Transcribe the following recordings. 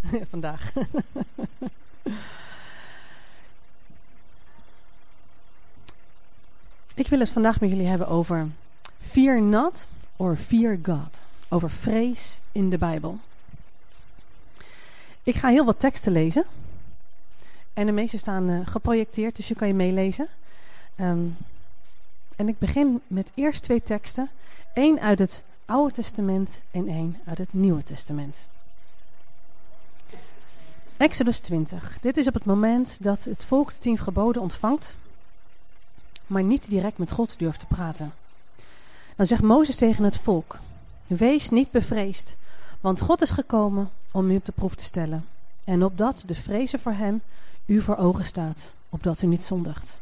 vandaag. Ik wil het vandaag met jullie hebben over fear not or fear God. Over vrees in de Bijbel. Ik ga heel wat teksten lezen. En de meeste staan uh, geprojecteerd, dus je kan je meelezen. Um, en ik begin met eerst twee teksten. één uit het Oude Testament en één uit het Nieuwe Testament. Exodus 20. Dit is op het moment dat het volk de tien geboden ontvangt, maar niet direct met God durft te praten. Dan zegt Mozes tegen het volk: Wees niet bevreesd, want God is gekomen om u op de proef te stellen. En opdat de vrezen voor hem u voor ogen staat, opdat u niet zondigt.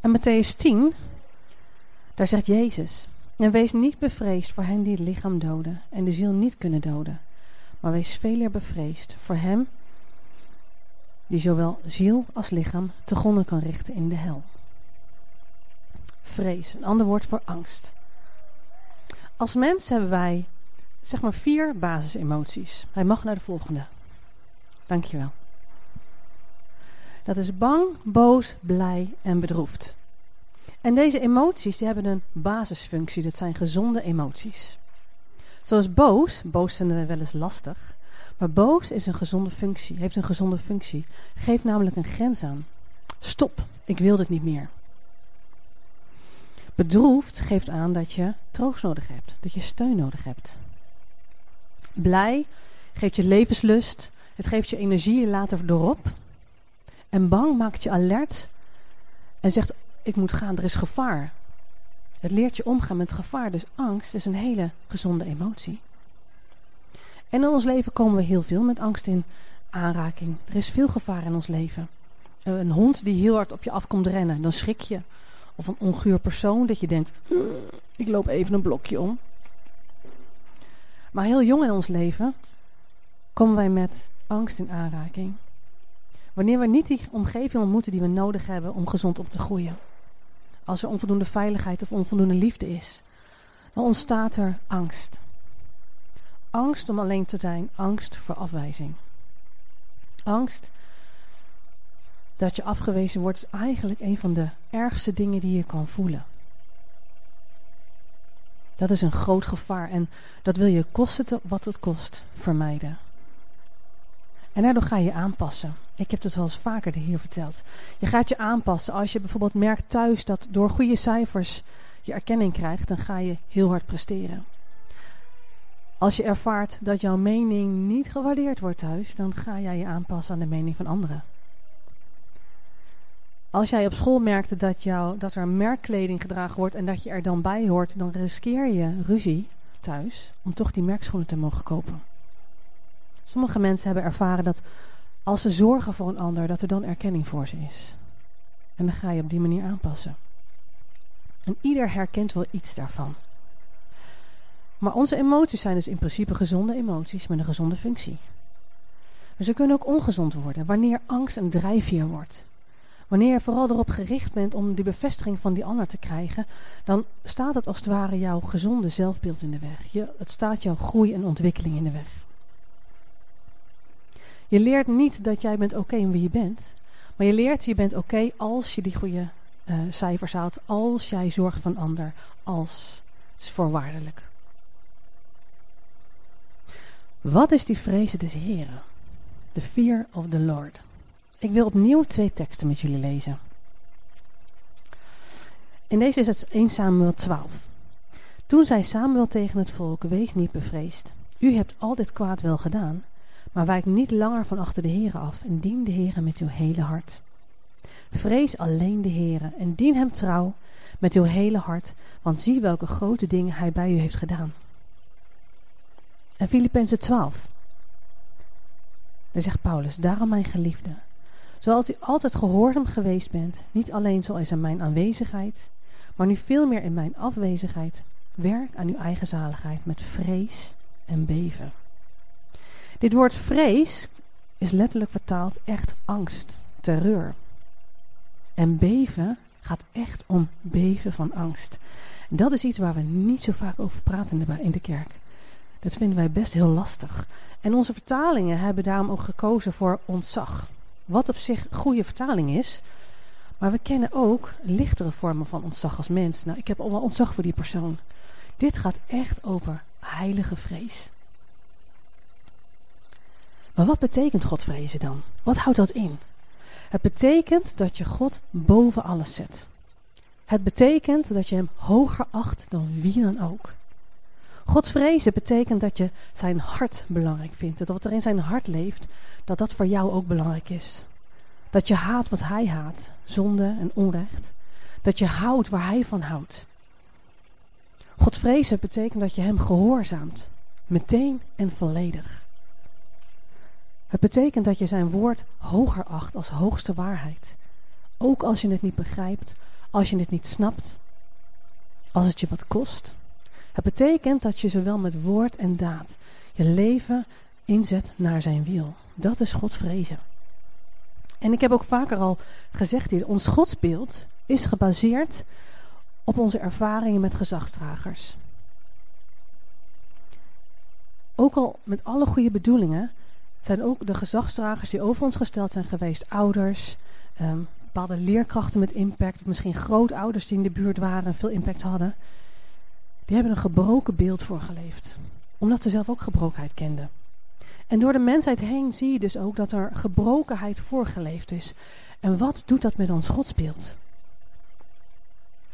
En Matthäus 10, daar zegt Jezus: En wees niet bevreesd voor hen die het lichaam doden en de ziel niet kunnen doden, maar wees veel eer bevreesd voor hem die zowel ziel als lichaam te gronden kan richten in de hel. Vrees, een ander woord voor angst. Als mens hebben wij zeg maar vier basisemoties. Hij mag naar de volgende. Dankjewel. Dat is bang, boos, blij en bedroefd. En deze emoties die hebben een basisfunctie. Dat zijn gezonde emoties. Zoals boos. Boos vinden we wel eens lastig. Maar boos is een gezonde functie. Heeft een gezonde functie. Geeft namelijk een grens aan. Stop, ik wil dit niet meer. Bedroefd geeft aan dat je troost nodig hebt. Dat je steun nodig hebt. Blij geeft je levenslust. Het geeft je energie, je laat er doorop. En bang maakt je alert en zegt: Ik moet gaan, er is gevaar. Het leert je omgaan met gevaar. Dus angst is een hele gezonde emotie. En in ons leven komen we heel veel met angst in aanraking. Er is veel gevaar in ons leven. Een hond die heel hard op je afkomt rennen, dan schrik je. Of een onguur persoon dat je denkt: Ik loop even een blokje om. Maar heel jong in ons leven komen wij met angst in aanraking. Wanneer we niet die omgeving ontmoeten die we nodig hebben om gezond op te groeien. Als er onvoldoende veiligheid of onvoldoende liefde is, dan ontstaat er angst. Angst om alleen te zijn, angst voor afwijzing. Angst dat je afgewezen wordt is eigenlijk een van de ergste dingen die je kan voelen. Dat is een groot gevaar en dat wil je kosten wat het kost vermijden. En daardoor ga je aanpassen. Ik heb het wel eens vaker hier verteld. Je gaat je aanpassen. Als je bijvoorbeeld merkt thuis dat door goede cijfers je erkenning krijgt, dan ga je heel hard presteren. Als je ervaart dat jouw mening niet gewaardeerd wordt thuis, dan ga jij je aanpassen aan de mening van anderen. Als jij op school merkte dat, jou, dat er merkkleding gedragen wordt en dat je er dan bij hoort, dan riskeer je ruzie thuis om toch die merkschoenen te mogen kopen. Sommige mensen hebben ervaren dat als ze zorgen voor een ander, dat er dan erkenning voor ze is. En dan ga je op die manier aanpassen. En ieder herkent wel iets daarvan. Maar onze emoties zijn dus in principe gezonde emoties met een gezonde functie. Maar ze kunnen ook ongezond worden wanneer angst een drijfveer wordt. Wanneer je vooral erop gericht bent om die bevestiging van die ander te krijgen, dan staat het als het ware jouw gezonde zelfbeeld in de weg. Je, het staat jouw groei en ontwikkeling in de weg. Je leert niet dat jij bent oké in wie je bent. Maar je leert je bent oké als je die goede uh, cijfers haalt. Als jij zorgt van ander. Als. Het is voorwaardelijk. Wat is die vrezen des Heren? The fear of the Lord. Ik wil opnieuw twee teksten met jullie lezen. In deze is het 1 Samuel 12. Toen zei Samuel tegen het volk, wees niet bevreesd. U hebt al dit kwaad wel gedaan, maar wijk niet langer van achter de Heere af en dien de Heere met uw hele hart. Vrees alleen de Heere en dien hem trouw met uw hele hart, want zie welke grote dingen hij bij u heeft gedaan. En Filippenzen 12. Daar zegt Paulus, daarom mijn geliefde, zoals u altijd gehoorzaam geweest bent, niet alleen zoals in mijn aanwezigheid, maar nu veel meer in mijn afwezigheid, werk aan uw eigen zaligheid met vrees en beven. Dit woord vrees is letterlijk vertaald echt angst, terreur. En beven gaat echt om beven van angst. dat is iets waar we niet zo vaak over praten in de kerk. Dat vinden wij best heel lastig. En onze vertalingen hebben daarom ook gekozen voor ontzag. Wat op zich goede vertaling is. Maar we kennen ook lichtere vormen van ontzag als mens. Nou, ik heb al wel ontzag voor die persoon. Dit gaat echt over heilige vrees. Maar wat betekent Godvrezen dan? Wat houdt dat in? Het betekent dat je God boven alles zet. Het betekent dat je hem hoger acht dan wie dan ook. God vrezen betekent dat je zijn hart belangrijk vindt. Dat wat er in zijn hart leeft, dat dat voor jou ook belangrijk is. Dat je haat wat hij haat, zonde en onrecht. Dat je houdt waar hij van houdt. God vrezen betekent dat je hem gehoorzaamt, meteen en volledig. Het betekent dat je zijn woord hoger acht als hoogste waarheid. Ook als je het niet begrijpt, als je het niet snapt, als het je wat kost. Het betekent dat je zowel met woord en daad je leven inzet naar zijn wiel. Dat is God vrezen. En ik heb ook vaker al gezegd hier, ons godsbeeld is gebaseerd op onze ervaringen met gezagstragers. Ook al met alle goede bedoelingen zijn ook de gezagstragers die over ons gesteld zijn geweest, ouders, ehm, bepaalde leerkrachten met impact, misschien grootouders die in de buurt waren en veel impact hadden, die hebben een gebroken beeld voorgeleefd. Omdat ze zelf ook gebrokenheid kenden. En door de mensheid heen zie je dus ook dat er gebrokenheid voorgeleefd is. En wat doet dat met ons godsbeeld?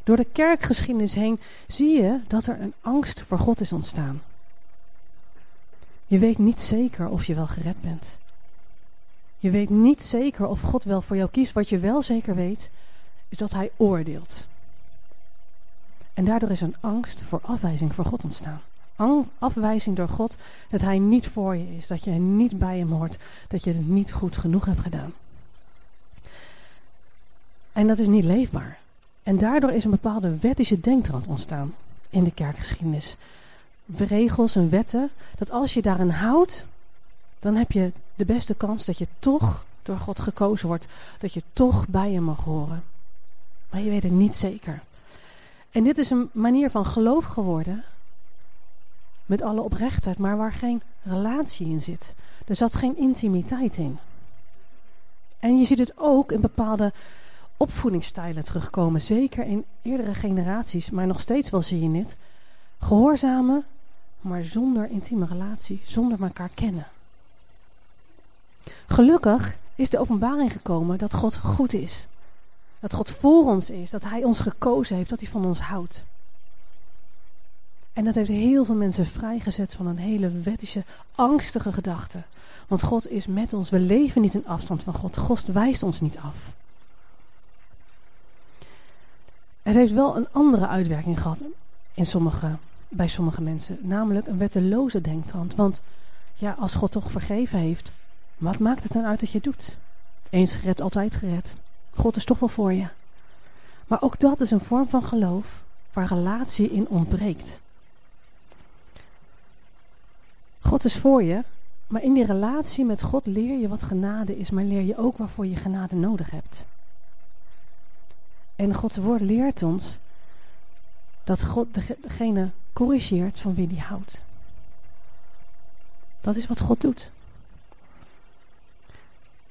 Door de kerkgeschiedenis heen zie je dat er een angst voor God is ontstaan. Je weet niet zeker of je wel gered bent. Je weet niet zeker of God wel voor jou kiest. Wat je wel zeker weet, is dat Hij oordeelt. En daardoor is een angst voor afwijzing voor God ontstaan. Afwijzing door God dat Hij niet voor je is, dat je niet bij Hem hoort, dat je het niet goed genoeg hebt gedaan. En dat is niet leefbaar. En daardoor is een bepaalde wettische denktrand ontstaan in de kerkgeschiedenis. Regels en wetten, dat als je daarin houdt, dan heb je de beste kans dat je toch door God gekozen wordt, dat je toch bij Hem mag horen. Maar je weet het niet zeker. En dit is een manier van geloof geworden, met alle oprechtheid, maar waar geen relatie in zit. Er zat geen intimiteit in. En je ziet het ook in bepaalde opvoedingsstijlen terugkomen. Zeker in eerdere generaties, maar nog steeds wel zie je dit. Gehoorzamen, maar zonder intieme relatie, zonder elkaar kennen. Gelukkig is de openbaring gekomen dat God goed is. Dat God voor ons is, dat Hij ons gekozen heeft, dat Hij van ons houdt. En dat heeft heel veel mensen vrijgezet van een hele wettische, angstige gedachte. Want God is met ons. We leven niet in afstand van God. God wijst ons niet af. Het heeft wel een andere uitwerking gehad in sommige, bij sommige mensen. Namelijk een wetteloze denktrand. Want ja, als God toch vergeven heeft, wat maakt het dan uit dat je doet? Eens gered, altijd gered. God is toch wel voor je. Maar ook dat is een vorm van geloof waar relatie in ontbreekt. God is voor je, maar in die relatie met God leer je wat genade is, maar leer je ook waarvoor je genade nodig hebt. En Gods woord leert ons dat God degene corrigeert van wie hij houdt. Dat is wat God doet.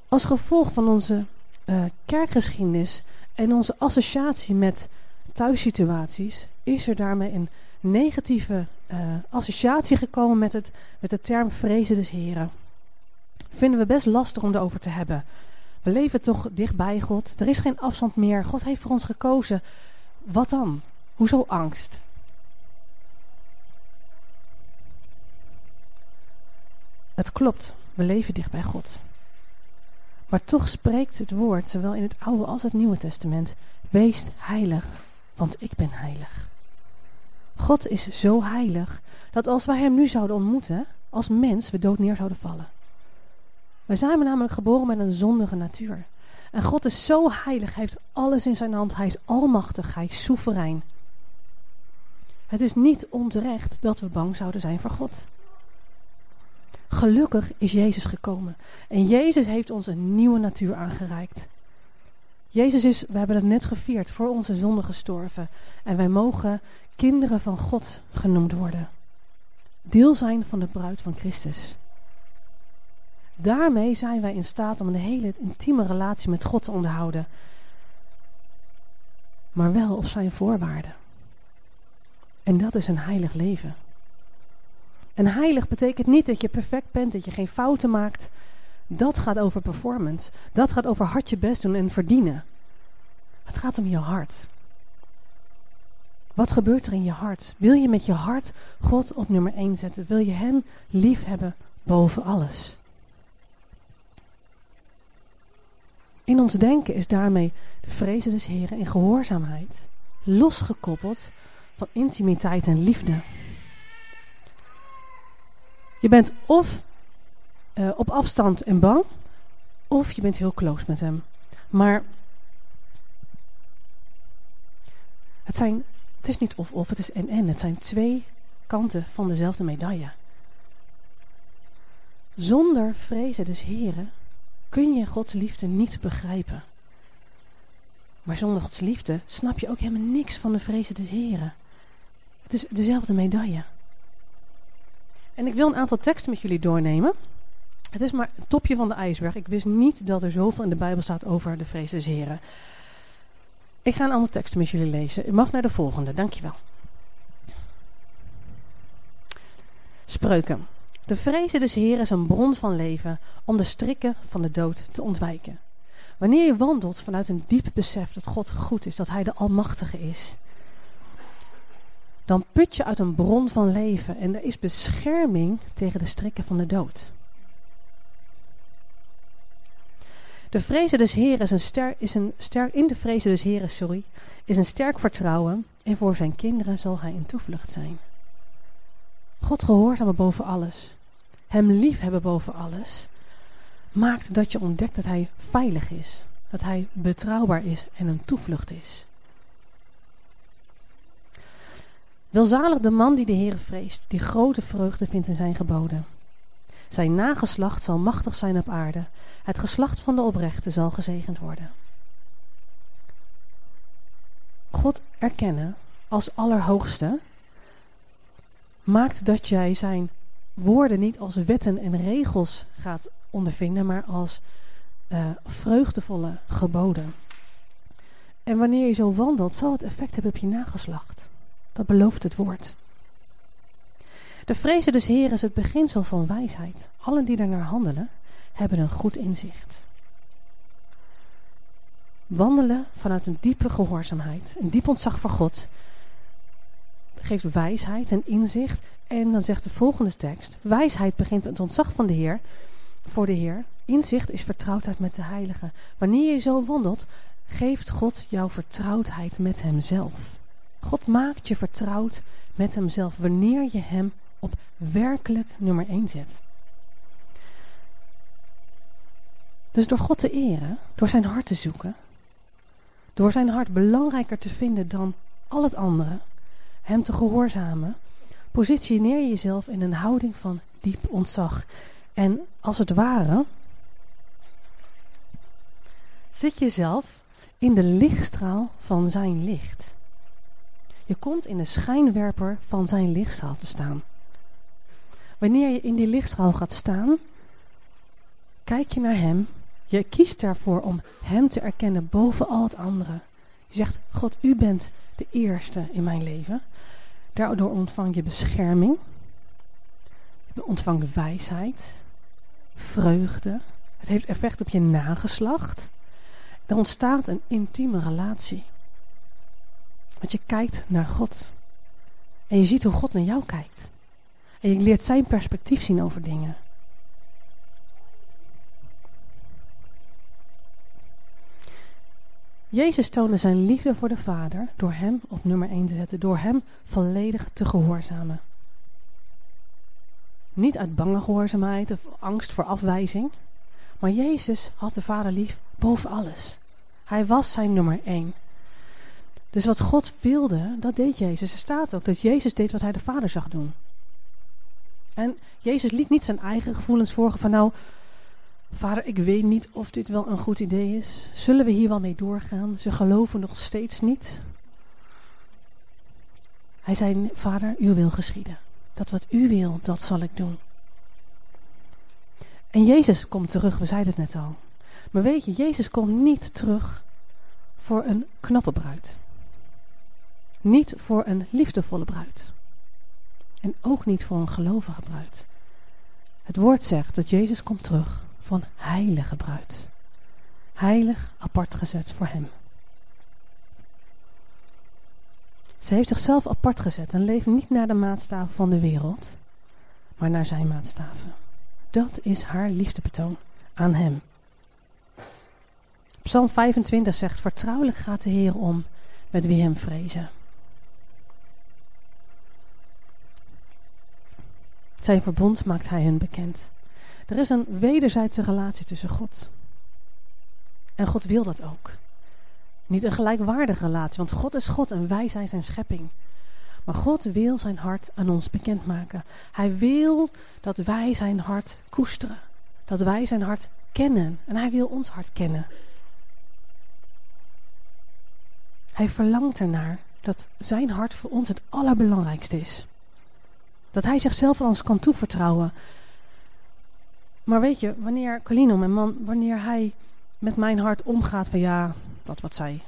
Als gevolg van onze uh, kerkgeschiedenis en onze associatie met thuissituaties is er daarmee een negatieve uh, associatie gekomen met, het, met de term vrezen des heren. Vinden we best lastig om erover te hebben. We leven toch dicht bij God. Er is geen afstand meer. God heeft voor ons gekozen. Wat dan? Hoezo angst? Het klopt. We leven dicht bij God. Maar toch spreekt het woord, zowel in het Oude als het Nieuwe Testament, wees heilig, want ik ben heilig. God is zo heilig dat als wij hem nu zouden ontmoeten, als mens, we dood neer zouden vallen. Wij zijn namelijk geboren met een zondige natuur. En God is zo heilig, hij heeft alles in zijn hand, hij is almachtig, hij is soeverein. Het is niet onterecht dat we bang zouden zijn voor God. Gelukkig is Jezus gekomen. En Jezus heeft ons een nieuwe natuur aangereikt. Jezus is, we hebben het net gevierd, voor onze zonde gestorven. En wij mogen kinderen van God genoemd worden. deel zijn van de bruid van Christus. Daarmee zijn wij in staat om een hele intieme relatie met God te onderhouden. Maar wel op zijn voorwaarden. En dat is een heilig leven. En heilig betekent niet dat je perfect bent, dat je geen fouten maakt. Dat gaat over performance. Dat gaat over hard je best doen en verdienen. Het gaat om je hart. Wat gebeurt er in je hart? Wil je met je hart God op nummer 1 zetten? Wil je Hem lief hebben boven alles? In ons denken is daarmee de vrezen des Heren en gehoorzaamheid losgekoppeld van intimiteit en liefde. Je bent of uh, op afstand en bang, of je bent heel close met hem. Maar het, zijn, het is niet of-of, het is en-en. Het zijn twee kanten van dezelfde medaille. Zonder vrezen des Heren kun je Gods liefde niet begrijpen. Maar zonder Gods liefde snap je ook helemaal niks van de vrezen des Heren. Het is dezelfde medaille. En ik wil een aantal teksten met jullie doornemen. Het is maar het topje van de ijsberg. Ik wist niet dat er zoveel in de Bijbel staat over de vrees des Heren. Ik ga een aantal teksten met jullie lezen. U mag naar de volgende, dankjewel. Spreuken. De vrezen des Heren is een bron van leven om de strikken van de dood te ontwijken. Wanneer je wandelt vanuit een diep besef dat God goed is, dat Hij de Almachtige is, dan put je uit een bron van leven en er is bescherming tegen de strikken van de dood. De vrezen des Heren is een sterk, is een sterk, in de vrezen des Heren, sorry, is een sterk vertrouwen en voor zijn kinderen zal hij een toevlucht zijn. God gehoorzamen boven alles, hem lief hebben boven alles, maakt dat je ontdekt dat hij veilig is, dat hij betrouwbaar is en een toevlucht is. Welzalig de man die de Heere vreest, die grote vreugde vindt in zijn geboden. Zijn nageslacht zal machtig zijn op aarde. Het geslacht van de oprechten zal gezegend worden. God erkennen als Allerhoogste maakt dat jij zijn woorden niet als wetten en regels gaat ondervinden, maar als uh, vreugdevolle geboden. En wanneer je zo wandelt, zal het effect hebben op je nageslacht. Dat belooft het woord. De vrezen des Heeren is het beginsel van wijsheid. Allen die naar handelen, hebben een goed inzicht. Wandelen vanuit een diepe gehoorzaamheid, een diep ontzag voor God, geeft wijsheid en inzicht. En dan zegt de volgende tekst: Wijsheid begint met ontzag van de Heer, voor de Heer. Inzicht is vertrouwdheid met de Heilige. Wanneer je zo wandelt, geeft God jouw vertrouwdheid met Hemzelf. God maakt je vertrouwd met Hemzelf wanneer je Hem op werkelijk nummer 1 zet. Dus door God te eren, door zijn hart te zoeken, door zijn hart belangrijker te vinden dan al het andere, hem te gehoorzamen, positioneer je jezelf in een houding van diep ontzag. En als het ware, zit jezelf in de lichtstraal van zijn licht. Je komt in de schijnwerper van zijn lichtstraal te staan. Wanneer je in die lichtstraal gaat staan, kijk je naar hem. Je kiest daarvoor om hem te erkennen boven al het andere. Je zegt, God, u bent de eerste in mijn leven. Daardoor ontvang je bescherming. Je ontvangt wijsheid, vreugde. Het heeft effect op je nageslacht. Er ontstaat een intieme relatie. Want je kijkt naar God. En je ziet hoe God naar jou kijkt. En je leert zijn perspectief zien over dingen. Jezus toonde zijn liefde voor de Vader door hem op nummer 1 te zetten, door hem volledig te gehoorzamen. Niet uit bange gehoorzaamheid of angst voor afwijzing, maar Jezus had de Vader lief boven alles. Hij was zijn nummer 1. Dus wat God wilde, dat deed Jezus. Er staat ook dat Jezus deed wat hij de Vader zag doen. En Jezus liet niet zijn eigen gevoelens volgen van nou, vader, ik weet niet of dit wel een goed idee is. Zullen we hier wel mee doorgaan? Ze geloven nog steeds niet. Hij zei, vader, uw wil geschieden. dat wat u wil, dat zal ik doen. En Jezus komt terug, we zeiden het net al. Maar weet je, Jezus komt niet terug voor een knappe bruid. Niet voor een liefdevolle bruid. En ook niet voor een gelovige bruid. Het woord zegt dat Jezus komt terug een heilige bruid. Heilig apart gezet voor hem. Ze heeft zichzelf apart gezet en leeft niet naar de maatstaven van de wereld, maar naar zijn maatstaven. Dat is haar liefdebetoon aan hem. Psalm 25 zegt: Vertrouwelijk gaat de Heer om met wie hem vrezen. Zijn verbond maakt hij hun bekend. Er is een wederzijdse relatie tussen God. En God wil dat ook. Niet een gelijkwaardige relatie, want God is God en wij zijn zijn schepping. Maar God wil zijn hart aan ons bekendmaken. Hij wil dat wij zijn hart koesteren. Dat wij zijn hart kennen. En hij wil ons hart kennen. Hij verlangt ernaar dat zijn hart voor ons het allerbelangrijkste is. Dat hij zichzelf aan ons kan toevertrouwen. Maar weet je, wanneer Colino, mijn man, wanneer hij met mijn hart omgaat van ja, dat wat zij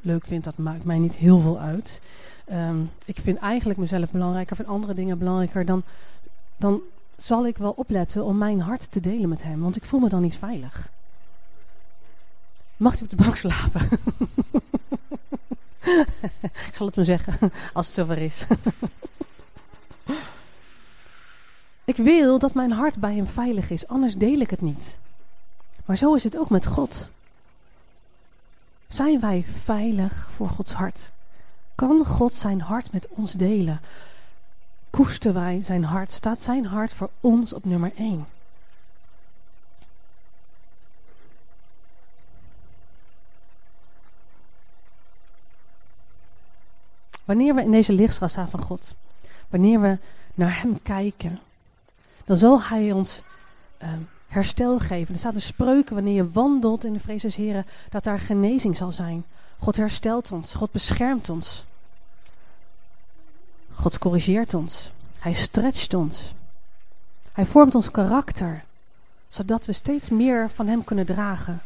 leuk vindt, dat maakt mij niet heel veel uit. Ehm, ik vind eigenlijk mezelf belangrijker, vind andere dingen belangrijker, dan, dan zal ik wel opletten om mijn hart te delen met hem, want ik voel me dan niet veilig. Mag hij op de bank slapen? ik zal het me zeggen, als het zover is. ik wil dat mijn hart bij hem veilig is, anders deel ik het niet. Maar zo is het ook met God. Zijn wij veilig voor Gods hart? Kan God zijn hart met ons delen? Koesteren wij zijn hart? Staat zijn hart voor ons op nummer 1? Wanneer we in deze lichtstraat staan van God, wanneer we naar Hem kijken, dan zal Hij ons uh, herstel geven. Er staat een spreuken wanneer je wandelt in de vrees des Heren, dat daar genezing zal zijn. God herstelt ons, God beschermt ons. God corrigeert ons. Hij stretcht ons. Hij vormt ons karakter, zodat we steeds meer van Hem kunnen dragen.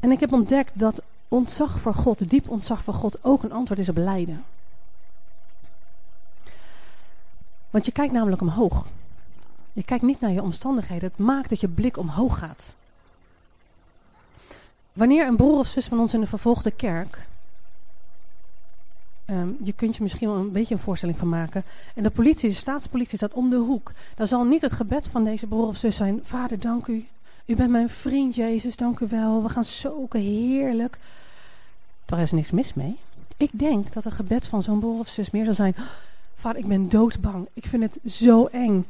En ik heb ontdekt dat ontzag voor God, diep ontzag voor God, ook een antwoord is op lijden. Want je kijkt namelijk omhoog. Je kijkt niet naar je omstandigheden. Het maakt dat je blik omhoog gaat. Wanneer een broer of zus van ons in de vervolgde kerk. Um, je kunt je misschien wel een beetje een voorstelling van maken. En de politie, de staatspolitie staat om de hoek. Dan zal niet het gebed van deze broer of zus zijn. Vader, dank u. U bent mijn vriend, Jezus. Dank u wel. We gaan zoeken. Heerlijk. Daar is niks mis mee. Ik denk dat het gebed van zo'n broer of zus meer zal zijn. Vader, ik ben doodsbang. Ik vind het zo eng.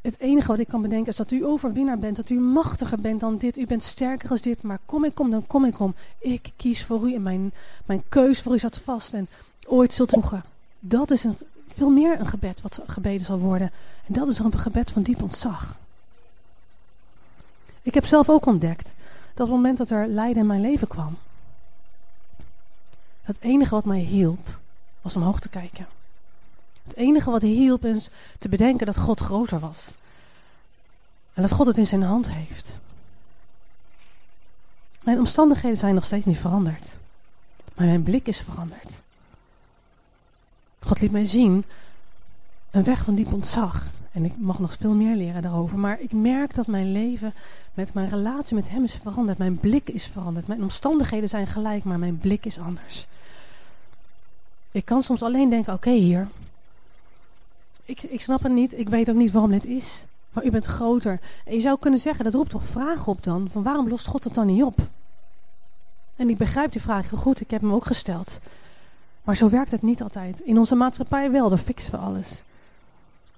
Het enige wat ik kan bedenken is dat u overwinnaar bent. Dat u machtiger bent dan dit. U bent sterker als dit. Maar kom ik kom, dan kom ik om. Ik kies voor u en mijn, mijn keus voor u zat vast. En ooit zult u. Dat is een, veel meer een gebed wat gebeden zal worden. En dat is een gebed van diep ontzag. Ik heb zelf ook ontdekt dat op het moment dat er lijden in mijn leven kwam. Het enige wat mij hielp was omhoog te kijken. Het enige wat hielp is te bedenken dat God groter was. En dat God het in zijn hand heeft. Mijn omstandigheden zijn nog steeds niet veranderd. Maar mijn blik is veranderd. God liet mij zien een weg van diep ontzag. En ik mag nog veel meer leren daarover. Maar ik merk dat mijn leven met mijn relatie met hem is veranderd. Mijn blik is veranderd. Mijn omstandigheden zijn gelijk, maar mijn blik is anders. Ik kan soms alleen denken, oké hier, ik, ik snap het niet. Ik weet ook niet waarom dit is. Maar u bent groter. En je zou kunnen zeggen, dat roept toch vragen op dan? Van waarom lost God het dan niet op? En ik begrijp die vraag heel goed. Ik heb hem ook gesteld. Maar zo werkt het niet altijd. In onze maatschappij wel, dan fixen we alles.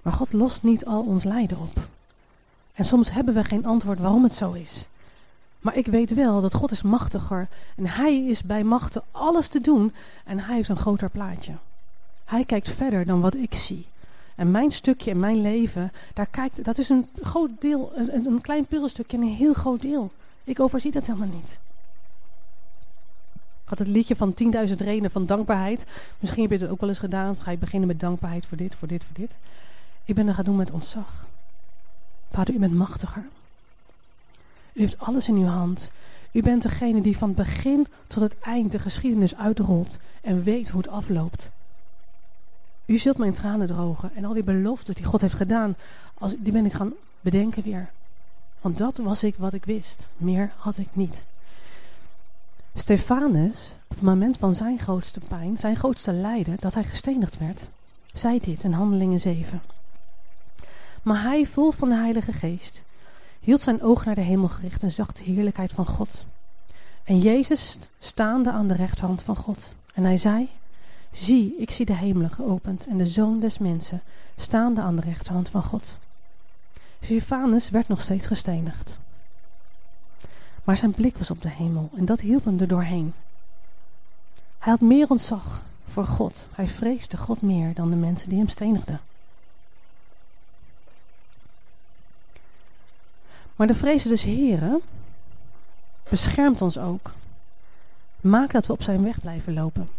Maar God lost niet al ons lijden op. En soms hebben we geen antwoord waarom het zo is. Maar ik weet wel dat God is machtiger. En hij is bij machten alles te doen. En hij heeft een groter plaatje. Hij kijkt verder dan wat ik zie. En mijn stukje in mijn leven, daar kijkt, dat is een groot deel, een, een klein puzzelstukje en een heel groot deel. Ik overzie dat helemaal niet. Ik had het liedje van 10.000 redenen van dankbaarheid. Misschien heb je het ook wel eens gedaan. Ga je beginnen met dankbaarheid voor dit, voor dit, voor dit. Ik ben dat gaan doen met ontzag. Vader, u bent machtiger. U heeft alles in uw hand. U bent degene die van het begin tot het eind de geschiedenis uitrolt en weet hoe het afloopt. U zult mijn tranen drogen en al die beloften die God heeft gedaan, als, die ben ik gaan bedenken weer. Want dat was ik wat ik wist. Meer had ik niet. Stefanus, op het moment van zijn grootste pijn, zijn grootste lijden, dat hij gestenigd werd, zei dit in Handelingen 7. Maar hij, vol van de Heilige Geest, hield zijn oog naar de hemel gericht en zag de heerlijkheid van God. En Jezus staande aan de rechterhand van God. En hij zei, zie, ik zie de hemelen geopend en de Zoon des Mensen staande aan de rechterhand van God. Stefanus werd nog steeds gestenigd. Maar zijn blik was op de hemel en dat hielp hem er doorheen. Hij had meer ontzag voor God. Hij vreesde God meer dan de mensen die hem stenigden. Maar de vrezen des Heren beschermt ons ook. Maakt dat we op zijn weg blijven lopen.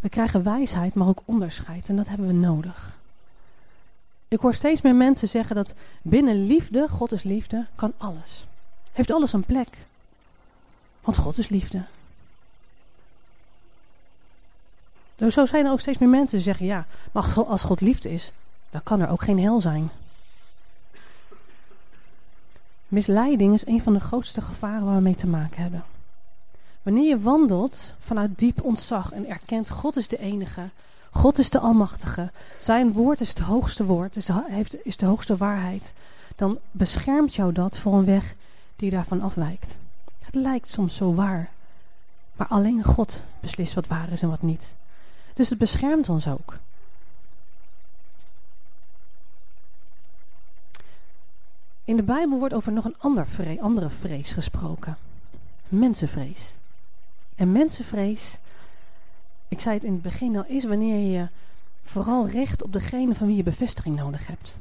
We krijgen wijsheid, maar ook onderscheid. En dat hebben we nodig. Ik hoor steeds meer mensen zeggen dat binnen liefde, God is liefde, kan alles. Heeft alles een plek. Want God is liefde. Zo zijn er ook steeds meer mensen die zeggen, ja, maar als God liefde is, dan kan er ook geen hel zijn. Misleiding is een van de grootste gevaren waar we mee te maken hebben. Wanneer je wandelt vanuit diep ontzag en erkent God is de enige, God is de Almachtige, zijn woord is het hoogste woord, is de, heeft, is de hoogste waarheid, dan beschermt jou dat voor een weg die daarvan afwijkt. Het lijkt soms zo waar, maar alleen God beslist wat waar is en wat niet. Dus het beschermt ons ook. In de Bijbel wordt over nog een ander andere vrees gesproken. Mensenvrees. En mensenvrees, ik zei het in het begin al, is wanneer je vooral richt op degene van wie je bevestiging nodig hebt.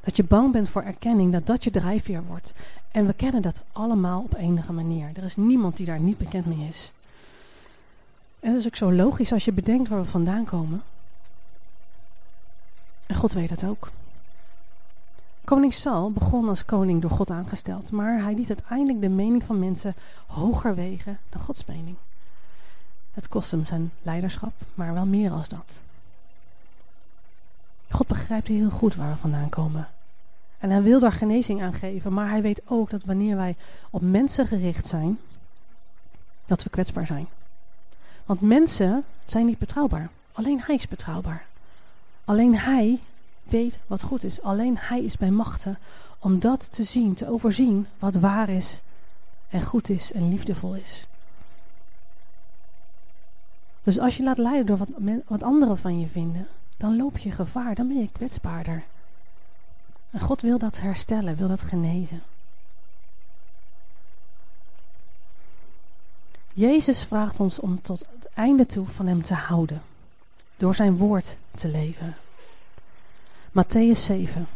Dat je bang bent voor erkenning, dat dat je drijfveer wordt. En we kennen dat allemaal op enige manier. Er is niemand die daar niet bekend mee is. En dat is ook zo logisch als je bedenkt waar we vandaan komen. En God weet dat ook. Koning Saul begon als koning door God aangesteld, maar hij liet uiteindelijk de mening van mensen hoger wegen dan Gods mening. Het kost hem zijn leiderschap, maar wel meer als dat. God begrijpt heel goed waar we vandaan komen. En hij wil daar genezing aan geven, maar hij weet ook dat wanneer wij op mensen gericht zijn, dat we kwetsbaar zijn. Want mensen zijn niet betrouwbaar. Alleen hij is betrouwbaar. Alleen hij weet wat goed is. Alleen hij is bij machten om dat te zien, te overzien wat waar is en goed is en liefdevol is. Dus als je laat leiden door wat, wat anderen van je vinden, dan loop je gevaar, dan ben je kwetsbaarder. En God wil dat herstellen, wil dat genezen. Jezus vraagt ons om tot het einde toe van Hem te houden, door Zijn woord te leven. Matthäus 7.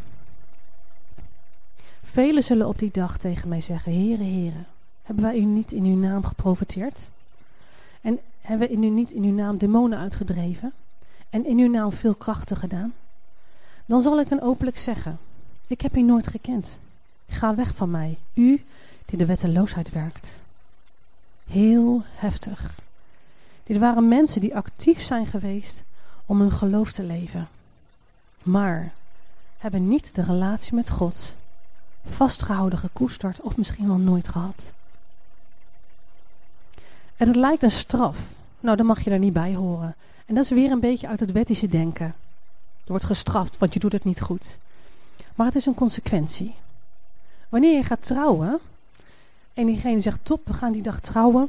Velen zullen op die dag tegen mij zeggen, Heere, Heere, hebben wij u niet in uw naam geprofiteerd? En hebben we in u niet in uw naam demonen uitgedreven? En in uw naam veel krachten gedaan? Dan zal ik hen openlijk zeggen, ik heb u nooit gekend. Ga weg van mij, u die de wetteloosheid werkt. Heel heftig. Dit waren mensen die actief zijn geweest om hun geloof te leven maar hebben niet de relatie met God vastgehouden, gekoesterd of misschien wel nooit gehad. En het lijkt een straf. Nou, dan mag je er niet bij horen. En dat is weer een beetje uit het wettische denken. Er wordt gestraft, want je doet het niet goed. Maar het is een consequentie. Wanneer je gaat trouwen en diegene zegt: Top, we gaan die dag trouwen.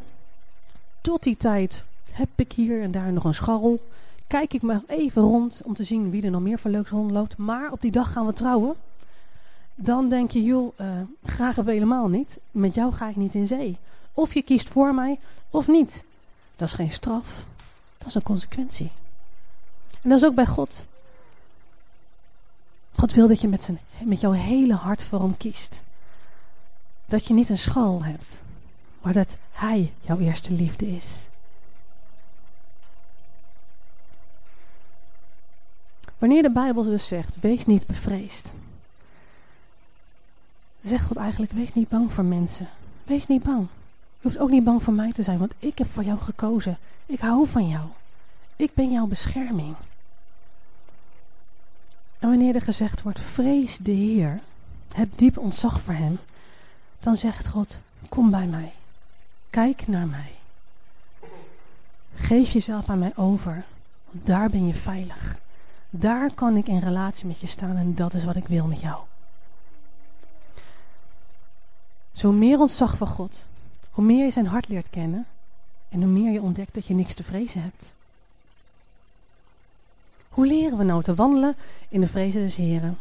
Tot die tijd heb ik hier en daar nog een scharrel kijk ik maar even rond om te zien wie er nog meer voor leuks rondloopt. Maar op die dag gaan we trouwen. Dan denk je, joh, uh, graag of helemaal niet. Met jou ga ik niet in zee. Of je kiest voor mij, of niet. Dat is geen straf. Dat is een consequentie. En dat is ook bij God. God wil dat je met, zijn, met jouw hele hart voor hem kiest. Dat je niet een schal hebt. Maar dat Hij jouw eerste liefde is. Wanneer de Bijbel dus zegt, wees niet bevreesd. Zegt God eigenlijk, wees niet bang voor mensen. Wees niet bang. Je hoeft ook niet bang voor mij te zijn, want ik heb voor jou gekozen. Ik hou van jou. Ik ben jouw bescherming. En wanneer er gezegd wordt, vrees de Heer, heb diep ontzag voor Hem, dan zegt God, kom bij mij. Kijk naar mij. Geef jezelf aan mij over, want daar ben je veilig. Daar kan ik in relatie met je staan en dat is wat ik wil met jou. Zo meer ontzag van God, hoe meer je zijn hart leert kennen en hoe meer je ontdekt dat je niks te vrezen hebt. Hoe leren we nou te wandelen in de vrezen des Heren?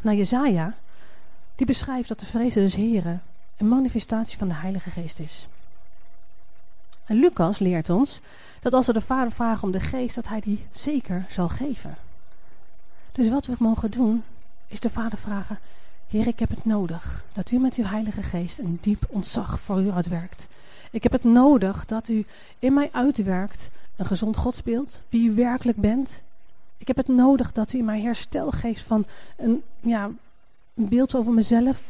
Nou, Jezaja, die beschrijft dat de vrezen des Heren een manifestatie van de Heilige Geest is. En Lucas leert ons dat als we de Vader vragen om de Geest, dat Hij die zeker zal geven. Dus wat we mogen doen, is de Vader vragen, Heer, ik heb het nodig dat u met uw Heilige Geest een diep ontzag voor u uitwerkt. Ik heb het nodig dat u in mij uitwerkt een gezond godsbeeld, wie u werkelijk bent. Ik heb het nodig dat u mij herstel geeft van een, ja, een beeld over mezelf,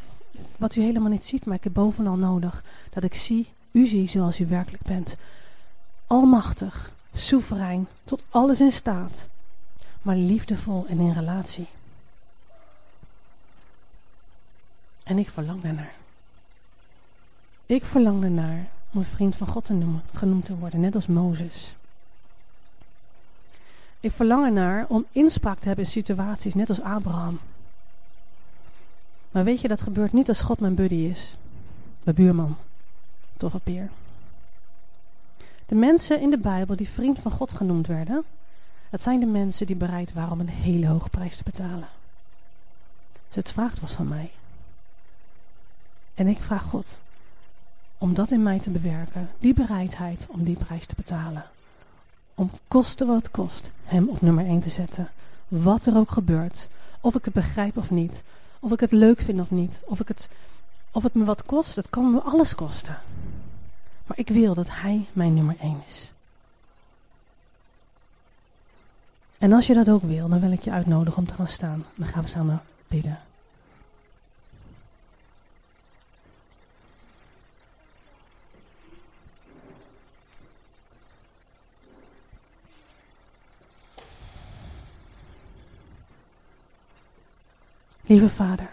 wat u helemaal niet ziet, maar ik heb bovenal nodig dat ik zie, u zie zoals u werkelijk bent. Almachtig, soeverein, tot alles in staat, maar liefdevol en in relatie. En ik verlang daarnaar. Ik verlang ernaar om een vriend van God te noemen, genoemd te worden, net als Mozes. Ik verlang ernaar om inspraak te hebben in situaties, net als Abraham. Maar weet je, dat gebeurt niet als God mijn buddy is. Mijn buurman. Op peer. De mensen in de Bijbel die vriend van God genoemd werden, dat zijn de mensen die bereid waren om een hele hoge prijs te betalen. Dus het vraagt was van mij. En ik vraag God om dat in mij te bewerken, die bereidheid om die prijs te betalen. Om kosten wat het kost, hem op nummer 1 te zetten. Wat er ook gebeurt, of ik het begrijp of niet, of ik het leuk vind of niet, of, ik het, of het me wat kost, het kan me alles kosten. Maar ik wil dat hij mijn nummer 1 is. En als je dat ook wil, dan wil ik je uitnodigen om te gaan staan. Dan gaan we samen bidden. Lieve Vader,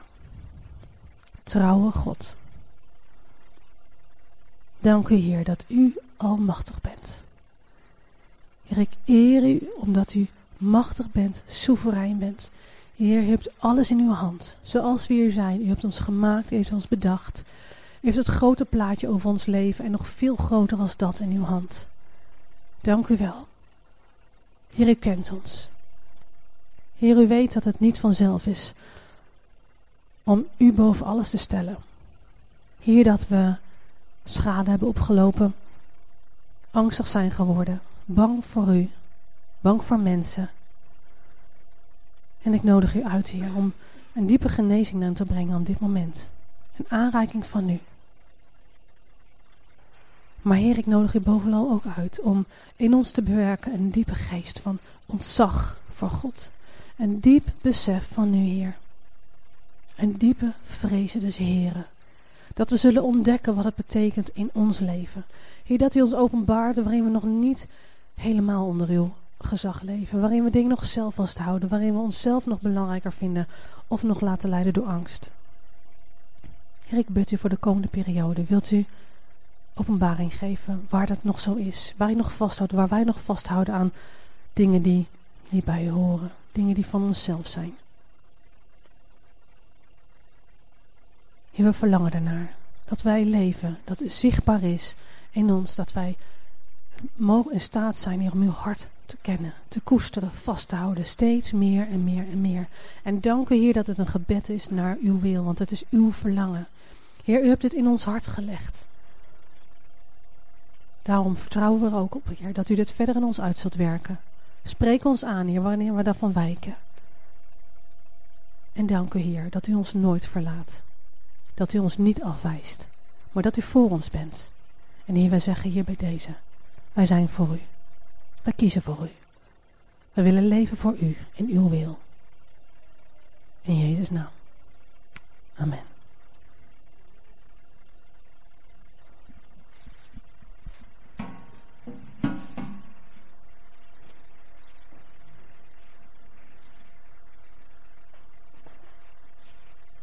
trouwe God. Dank u Heer dat u almachtig bent. Heer, ik eer u omdat u machtig bent, soeverein bent. Heer, u hebt alles in uw hand, zoals we hier zijn. U hebt ons gemaakt, u heeft ons bedacht. U heeft het grote plaatje over ons leven en nog veel groter als dat in uw hand. Dank u wel. Heer, u kent ons. Heer, u weet dat het niet vanzelf is om u boven alles te stellen. Hier dat we schade hebben opgelopen, angstig zijn geworden, bang voor u, bang voor mensen. En ik nodig u uit, Heer, om een diepe genezing aan te brengen op dit moment. Een aanreiking van u. Maar Heer, ik nodig u bovenal ook uit om in ons te bewerken een diepe geest van ontzag voor God. Een diep besef van u, Heer. Een diepe vrezen des Heren. Dat we zullen ontdekken wat het betekent in ons leven. Heer, dat u ons openbaart waarin we nog niet helemaal onder uw gezag leven. Waarin we dingen nog zelf vasthouden. Waarin we onszelf nog belangrijker vinden. Of nog laten leiden door angst. Heer, ik bid u voor de komende periode. Wilt u openbaring geven waar dat nog zo is. Waar u nog vasthoudt. Waar wij nog vasthouden aan dingen die niet bij u horen. Dingen die van onszelf zijn. Heer, we verlangen ernaar. Dat wij leven, dat het zichtbaar is in ons, dat wij mogen in staat zijn hier om uw hart te kennen, te koesteren, vast te houden, steeds meer en meer en meer. En dank u Heer dat het een gebed is naar uw wil, want het is uw verlangen. Heer, u hebt het in ons hart gelegd. Daarom vertrouwen we er ook op, Heer, dat u dit verder in ons uit zult werken. Spreek ons aan, Heer, wanneer we daarvan wijken. En dank u, Heer, dat u ons nooit verlaat dat u ons niet afwijst, maar dat u voor ons bent. En Heer, wij zeggen hier bij deze, wij zijn voor u. Wij kiezen voor u. We willen leven voor u in uw wil. In Jezus' naam. Amen.